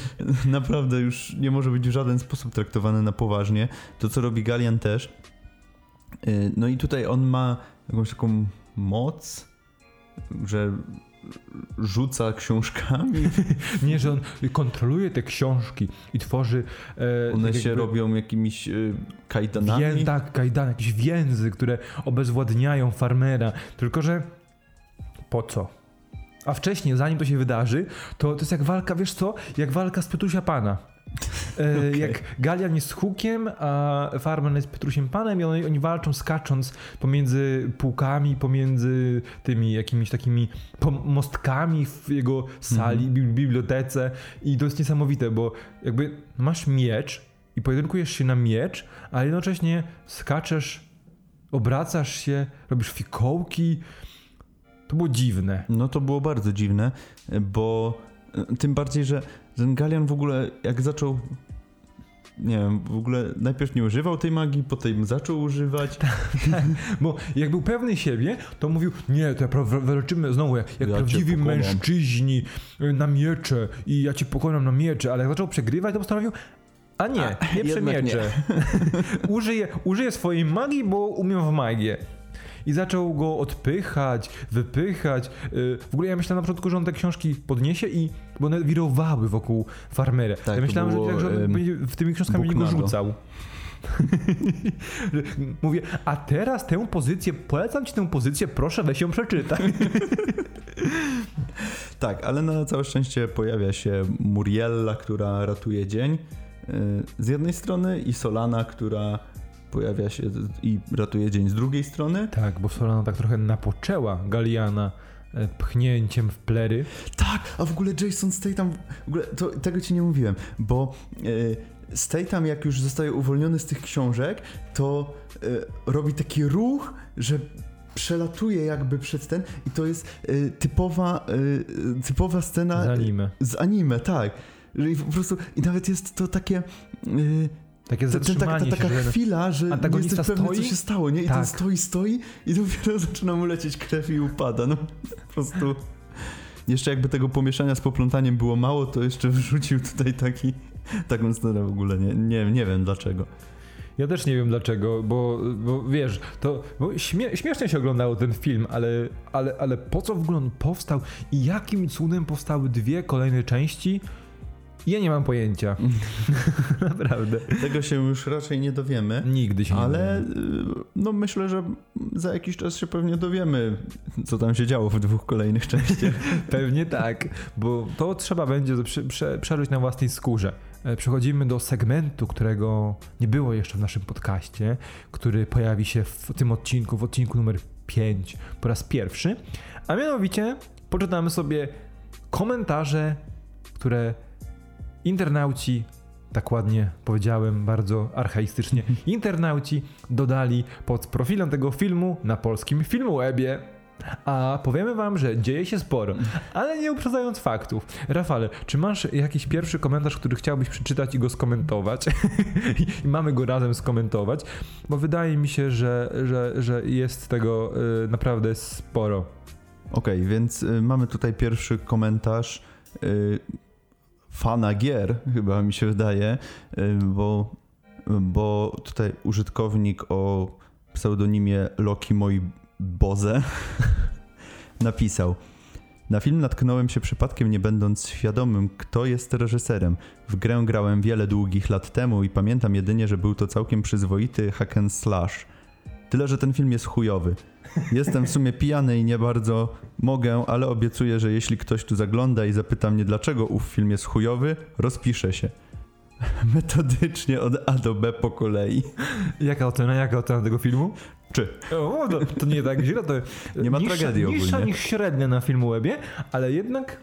naprawdę już nie może być w żaden sposób traktowane na poważnie. To, co robi Galian też. Yy, No i tutaj on ma jakąś taką moc, że rzuca książkami. Nie, że on kontroluje te książki i tworzy... e, One tak się robią jakimiś yy, kajdanami. Wię, tak, kajdany, jakieś więzy, które obezwładniają farmera. Tylko, że po co? A wcześniej, zanim to się wydarzy, to, to jest jak walka, wiesz co? Jak walka z Petrusia Pana. E, Jak Galian jest hukiem, a Farmer jest Petrusiem Panem i oni, oni walczą skacząc pomiędzy półkami, pomiędzy tymi jakimiś takimi mostkami w jego sali, Mhm. bib- bibliotece i to jest niesamowite, bo jakby masz miecz i pojedynkujesz się na miecz, a jednocześnie skaczesz, obracasz się, robisz fikołki. To było dziwne. No to było bardzo dziwne, bo e, tym bardziej, że ten Galian w ogóle jak zaczął nie wiem, w ogóle najpierw nie używał tej magii, potem zaczął używać. Bo jak był pewny siebie, to mówił, nie, to ja pra- walczymy znowu jak, jak Ja prawdziwi mężczyźni y, na miecze i ja cię pokonam na miecze, ale jak zaczął przegrywać, to postanowił, a nie, nie jednak przemiecze. użyję, użyję swojej magii, bo umiem w magię. I zaczął go odpychać, wypychać. Y, W ogóle ja myślałem na początku, że on te książki podniesie i bo one wirowały wokół farmera. Tak, ja myślałem, było, że, tak, że on będzie w tymi książkami będzie go rzucał. Mówię, a teraz tę pozycję, polecam ci tę pozycję, proszę weź ją przeczytaj. Tak, ale na całe szczęście pojawia się Muriella, która ratuje dzień yy, z jednej strony i Solana, która pojawia się i ratuje dzień z drugiej strony. Tak, bo Solana tak trochę napoczęła Galiana e, pchnięciem w plery. Tak, a w ogóle Jason Statham, w ogóle to, tego ci nie mówiłem, bo yy, Statham jak już zostaje uwolniony z tych książek, to yy, robi taki ruch, że przelatuje jakby przez ten i to jest yy, typowa, yy, typowa scena Z anime. z anime, tak. I po prostu, i nawet jest to takie. Yy, Takie To, to, taka, zatrzymanie ta, taka się, że... chwila, że nie jesteś pewny, co stoi? się stało, nie? I Tak. ten stoi, stoi i dopiero zaczyna mu lecieć krew i upada. No po prostu... Jeszcze jakby tego pomieszania z poplątaniem było mało, to jeszcze wrzucił tutaj taki, taką scenę w ogóle. Nie, nie, nie wiem dlaczego. Ja też nie wiem dlaczego, bo, bo wiesz, to bo śmie śmiesznie się oglądało ten film, ale, ale, ale po co w ogóle on powstał i jakim cudem powstały dwie kolejne części? Ja nie mam pojęcia. Naprawdę. Tego się już raczej nie dowiemy. Nigdy się nie Ale y, no myślę, że za jakiś czas się pewnie dowiemy, co tam się działo w dwóch kolejnych częściach. Pewnie tak, bo to trzeba będzie prze, prze, przeżyć na własnej skórze. E, Przechodzimy do segmentu, którego nie było jeszcze w naszym podcaście, który pojawi się w tym odcinku, w odcinku numer 5 po raz pierwszy, a mianowicie poczytamy sobie komentarze, które internauci, tak ładnie powiedziałem, bardzo archaistycznie, internauci dodali pod profilem tego filmu na polskim Filmwebie. A powiemy wam, że dzieje się sporo, ale nie uprzedzając faktów. Rafale, czy masz jakiś pierwszy komentarz, który chciałbyś przeczytać i go skomentować? I mamy go razem skomentować, bo wydaje mi się, że, że, że jest tego y, naprawdę sporo. Okej, więc y, mamy tutaj pierwszy komentarz y, fana gier, chyba mi się wydaje, y, bo, bo tutaj użytkownik o pseudonimie Loki Moi Boze napisał. Na film natknąłem się przypadkiem, nie będąc świadomym, kto jest reżyserem. W grę grałem wiele długich lat temu i pamiętam jedynie, że był to całkiem przyzwoity hack and slash. Tyle, że ten film jest chujowy. Jestem w sumie pijany i nie bardzo mogę, ale obiecuję, że jeśli ktoś tu zagląda i zapyta mnie, dlaczego ów film jest chujowy, rozpiszę się. Metodycznie od A do B po kolei. Jaka ocena, jaka ocena tego filmu? Czy? O, to, to nie tak źle, to Nie ma niższa, tragedii niższa ogólnie. niż średnia na Filmwebie, ale jednak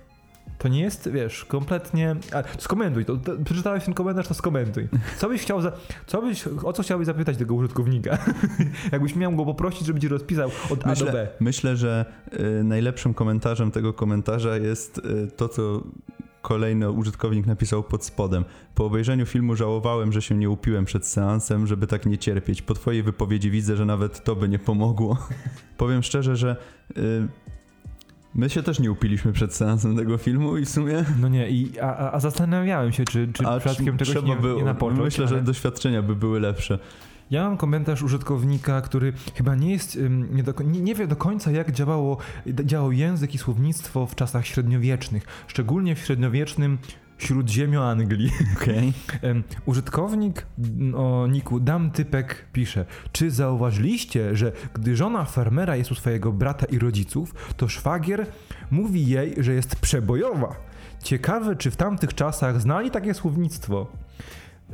to nie jest, wiesz, kompletnie... A, skomentuj to, to, przeczytałeś ten komentarz, to skomentuj. Co byś chciał, za, co byś, o co chciałbyś zapytać tego użytkownika? Jakbyś miał go poprosić, żeby ci rozpisał od A do B. Myślę, myślę że y, najlepszym komentarzem tego komentarza jest y, to, co kolejny użytkownik napisał pod spodem. Po obejrzeniu filmu żałowałem, że się nie upiłem przed seansem, żeby tak nie cierpieć. Po twojej wypowiedzi widzę, że nawet to by nie pomogło. Powiem szczerze, że y, my się też nie upiliśmy przed seansem tego filmu i w sumie... No nie, i, a, a- zastanawiałem się, czy, czy A przypadkiem czegoś trzeba nie, było, nie napocząć. Myślę, że ale- doświadczenia by były lepsze. Ja mam komentarz użytkownika, który chyba nie jest, nie, do, nie, nie wie do końca, jak działało, działał język i słownictwo w czasach średniowiecznych, szczególnie w średniowiecznym śródziemiu Anglii. Em, Użytkownik o niku Dam Typek pisze, czy zauważyliście, że gdy żona farmera jest u swojego brata i rodziców, to szwagier mówi jej, że jest przebojowa. Ciekawe, czy w tamtych czasach znali takie słownictwo.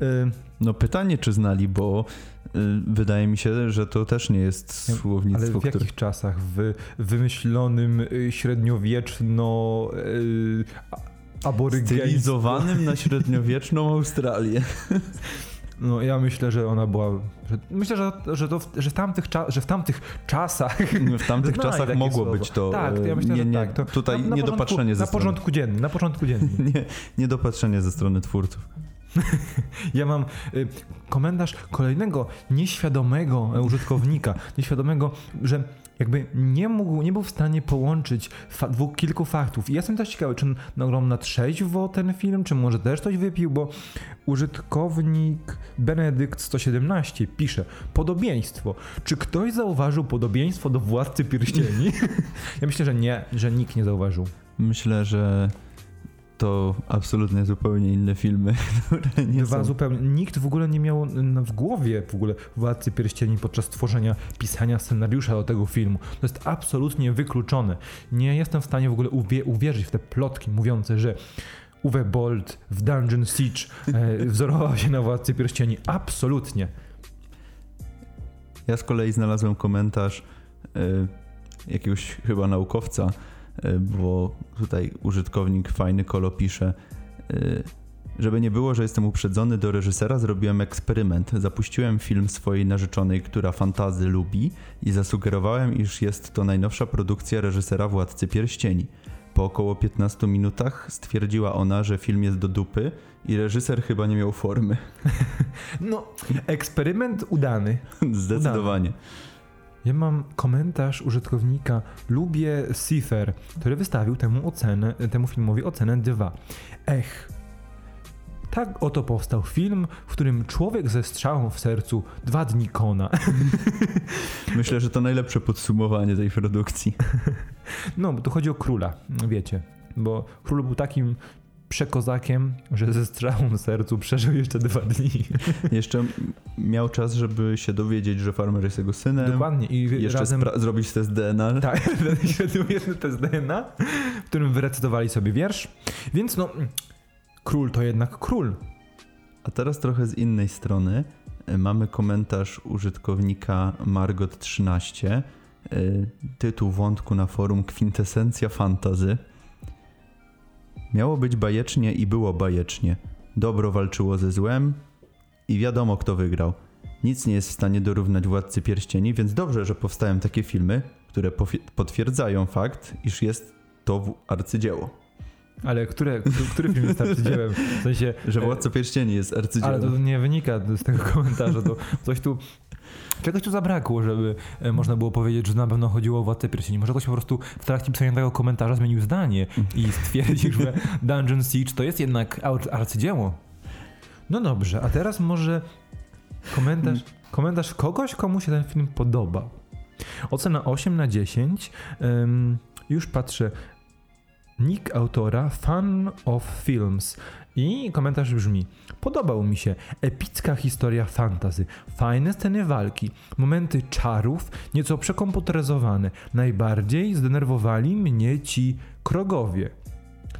Ym, No pytanie, czy znali, bo y, wydaje mi się, że to też nie jest Ale słownictwo, w jakich czasach? W wymyślonym y, średniowieczno y, Stylizowanym na średniowieczną Australię. No ja myślę, że ona była. Że, myślę, że, że, to w, że, w tamtych że w tamtych czasach. W tamtych czasach mogło słowo. być to Tak, to e, ja myślę, nie, że nie, tak. To tutaj na, na niedopatrzenie porządku, ze Na strony. porządku dziennym, na porządku dziennym. Nie, niedopatrzenie ze strony twórców. Ja mam y, komentarz kolejnego nieświadomego e, użytkownika, nieświadomego, że jakby nie mógł, nie był w stanie połączyć fa- dwóch, kilku faktów. I jestem też ciekawy, czy nagrał na trzeźwo ten film, czy może też coś wypił, bo użytkownik Benedykt 117 pisze podobieństwo. Czy ktoś zauważył podobieństwo do Władcy Pierścieni? ja myślę, że nie, że nikt nie zauważył. Myślę, że to absolutnie zupełnie inne filmy, które nie Dwa są... zupełnie. Nikt w ogóle nie miał w głowie w ogóle Władcy Pierścieni podczas tworzenia, pisania scenariusza do tego filmu. To jest absolutnie wykluczone. Nie jestem w stanie w ogóle uwie- uwierzyć w te plotki mówiące, że Uwe Boll w Dungeon Siege e, wzorował się na Władcy Pierścieni. Absolutnie. Ja z kolei znalazłem komentarz y, jakiegoś chyba naukowca, bo tutaj użytkownik fajny kolo pisze, y, żeby nie było, że jestem uprzedzony do reżysera, zrobiłem eksperyment. Zapuściłem film swojej narzeczonej, która fantazy lubi i zasugerowałem, iż jest to najnowsza produkcja reżysera Władcy Pierścieni. Po około 15 minutach stwierdziła ona, że film jest do dupy i reżyser chyba nie miał formy. No, eksperyment udany. Zdecydowanie. Ja mam komentarz użytkownika Lubię Cifer, który wystawił temu ocenę, temu filmowi ocenę 2. Ech. Tak oto powstał film, w którym człowiek ze strzałą w sercu dwa dni kona. Myślę, że to najlepsze podsumowanie tej produkcji. No, bo tu chodzi o króla, wiecie. Bo król był takim przekozakiem, że ze strzałą sercu przeżył jeszcze dwa dni. Jeszcze miał czas, żeby się dowiedzieć, że farmer jest jego synem. Dokładnie. I Jeszcze razem... zrobić test DNA. Tak, świetny test DNA, w którym wyrecytowali sobie wiersz. Więc no, król to jednak król. A teraz trochę z innej strony. E, Mamy komentarz użytkownika Margot13. E, Tytuł wątku na forum Kwintesencja Fantazy. Miało być bajecznie i było bajecznie. Dobro walczyło ze złem i wiadomo kto wygrał. Nic nie jest w stanie dorównać Władcy Pierścieni, więc dobrze, że powstają takie filmy, które potwierdzają fakt, iż jest to arcydzieło. Ale które, który, film jest arcydziełem? W sensie, Że Władca Pierścieni jest arcydziełem. ale to nie wynika z tego komentarza, to coś tu... Czegoś tu zabrakło, żeby e, można było powiedzieć, że na pewno chodziło o Władcę Pierścieni. Może ktoś po prostu w trakcie pisania tego komentarza zmienił zdanie i stwierdził, że Dungeon Siege to jest jednak ar- arcydzieło. No dobrze, a teraz może komentarz, komentarz kogoś, komu się ten film podobał. Ocena 8 na 10. Ym, już patrzę. Nick autora Fan of Films. I komentarz brzmi: Podobał mi się epicka historia fantazy, fajne sceny walki, momenty czarów, nieco przekomputeryzowane. Najbardziej zdenerwowali mnie ci krogowie.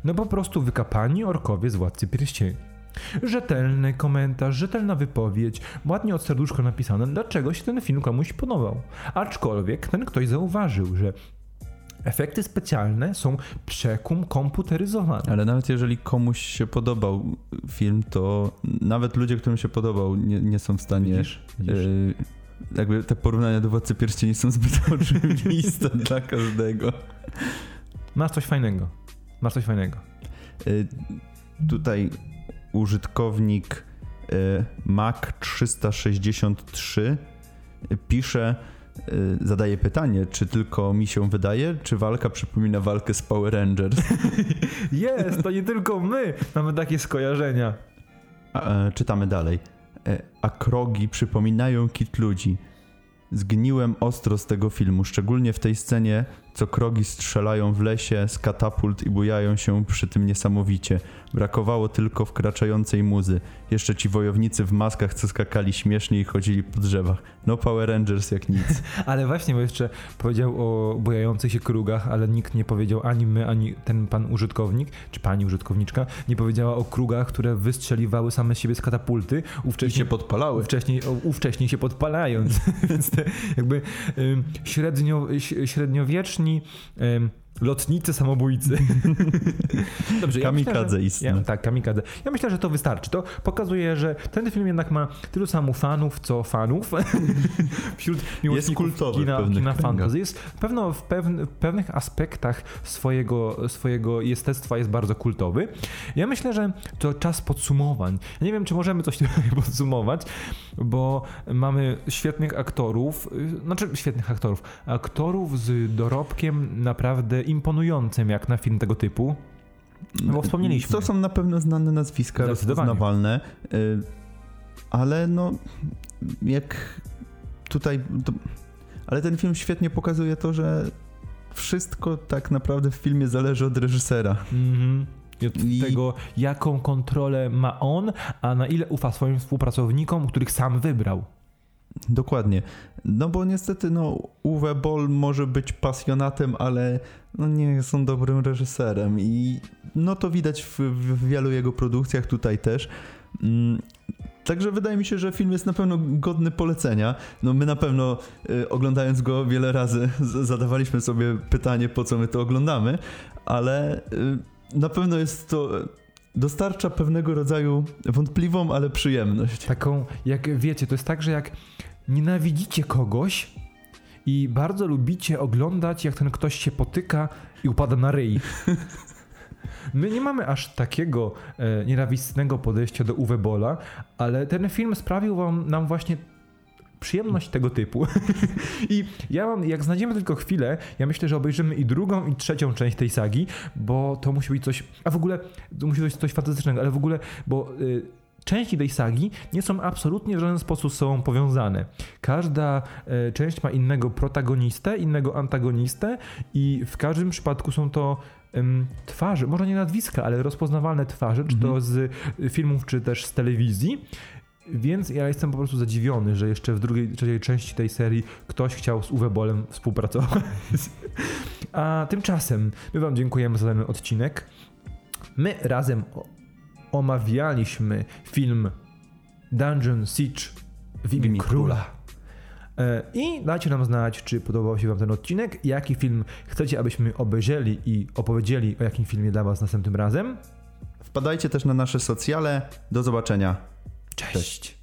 No po prostu wykapani orkowie z Władcy Pierścieni. Rzetelny komentarz, rzetelna wypowiedź, ładnie od serduszka napisane, dlaczego się ten film komuś podobał. Aczkolwiek ten ktoś zauważył, że efekty specjalne są przekum komputeryzowane. Ale nawet jeżeli komuś się podobał film, to nawet ludzie, którym się podobał, nie, nie są w stanie. Widzisz? Widzisz? y, jakby te porównania do Władcy Pierścieni są zbyt oczywiste dla każdego. Masz coś fajnego. Masz coś fajnego. Y, tutaj użytkownik y, Mac363 pisze, y, zadaje pytanie, czy tylko mi się wydaje, czy walka przypomina walkę z Power Rangers. Jest, to nie tylko my mamy takie skojarzenia. A, e, czytamy dalej. E, a krogi przypominają kit ludzi. Zgniłem ostro z tego filmu, szczególnie w tej scenie, co krogi strzelają w lesie z katapult i bujają się przy tym niesamowicie. Brakowało tylko wkraczającej muzy. Jeszcze ci wojownicy w maskach, co skakali śmiesznie i chodzili po drzewach. No Power Rangers jak nic. Ale właśnie, bo jeszcze powiedział o bojających się krugach, ale nikt nie powiedział ani my, ani ten pan użytkownik, czy pani użytkowniczka, nie powiedziała o krugach, które wystrzeliwały same z siebie z katapulty, I ówcześnie się podpalały. Wcześniej, ówcześnie się podpalając. Więc te jakby ym, średnio, ś- ym, lotnicy samobójcy. Dobrze, Kamikadze myślę, że, ja, Tak, kamikadze. Ja myślę, że to wystarczy. To pokazuje, że ten film jednak ma tylu samo fanów, co fanów. Wśród miłośników kultowy kina, pewnych kina fantasy. Jest pewno w, pewne, w pewnych aspektach swojego, swojego jestestwa jest bardzo kultowy. Ja myślę, że to czas podsumowań. Ja nie wiem, czy możemy coś tutaj podsumować, bo mamy świetnych aktorów, y, znaczy świetnych aktorów, aktorów z dorobkiem naprawdę imponującym jak na film tego typu. No bo wspomnieliśmy. To są na pewno znane nazwiska, rozpoznawalne, y, ale no jak tutaj... To, ale ten film świetnie pokazuje to, że wszystko tak naprawdę w filmie zależy od reżysera. Mhm. I od I- tego, jaką kontrolę ma on, a na ile ufa swoim współpracownikom, których sam wybrał. Dokładnie. No bo niestety, no, Uwe Boll może być pasjonatem, ale no nie jest on dobrym reżyserem i no to widać w, w wielu jego produkcjach, tutaj też. Mm, Także wydaje mi się, że film jest na pewno godny polecenia. No my na pewno y, oglądając go wiele razy zadawaliśmy sobie pytanie, po co my to oglądamy, ale y, na pewno jest to dostarcza pewnego rodzaju wątpliwą, ale przyjemność. Taką, jak wiecie, to jest tak, że jak nienawidzicie kogoś i bardzo lubicie oglądać, jak ten ktoś się potyka i upada na ryj. My nie mamy aż takiego e, nienawistnego podejścia do Uwe Bola, ale ten film sprawił wam, nam właśnie przyjemność tego typu. I ja mam, jak znajdziemy tylko chwilę, ja myślę, że obejrzymy i drugą, i trzecią część tej sagi, bo to musi być coś, a w ogóle to musi być coś fantastycznego, ale w ogóle, bo y, części tej sagi nie są absolutnie w żaden sposób z sobą powiązane. Każda e, część ma innego protagonistę, innego antagonistę i w każdym przypadku są to twarze, może nie nazwiska, ale rozpoznawalne twarze, czy to z y, filmów, czy też z telewizji. Więc ja jestem po prostu zadziwiony, że jeszcze w drugiej, trzeciej części tej serii ktoś chciał z Uwe Bolem współpracować. A tymczasem my Wam dziękujemy za ten odcinek. My razem omawialiśmy film Dungeon Siege w imię króla. E, I dajcie nam znać, czy podobał się Wam ten odcinek, jaki film chcecie, abyśmy obejrzeli i opowiedzieli o jakim filmie dla Was następnym razem. Wpadajcie też na nasze socjale. Do zobaczenia. Cześć.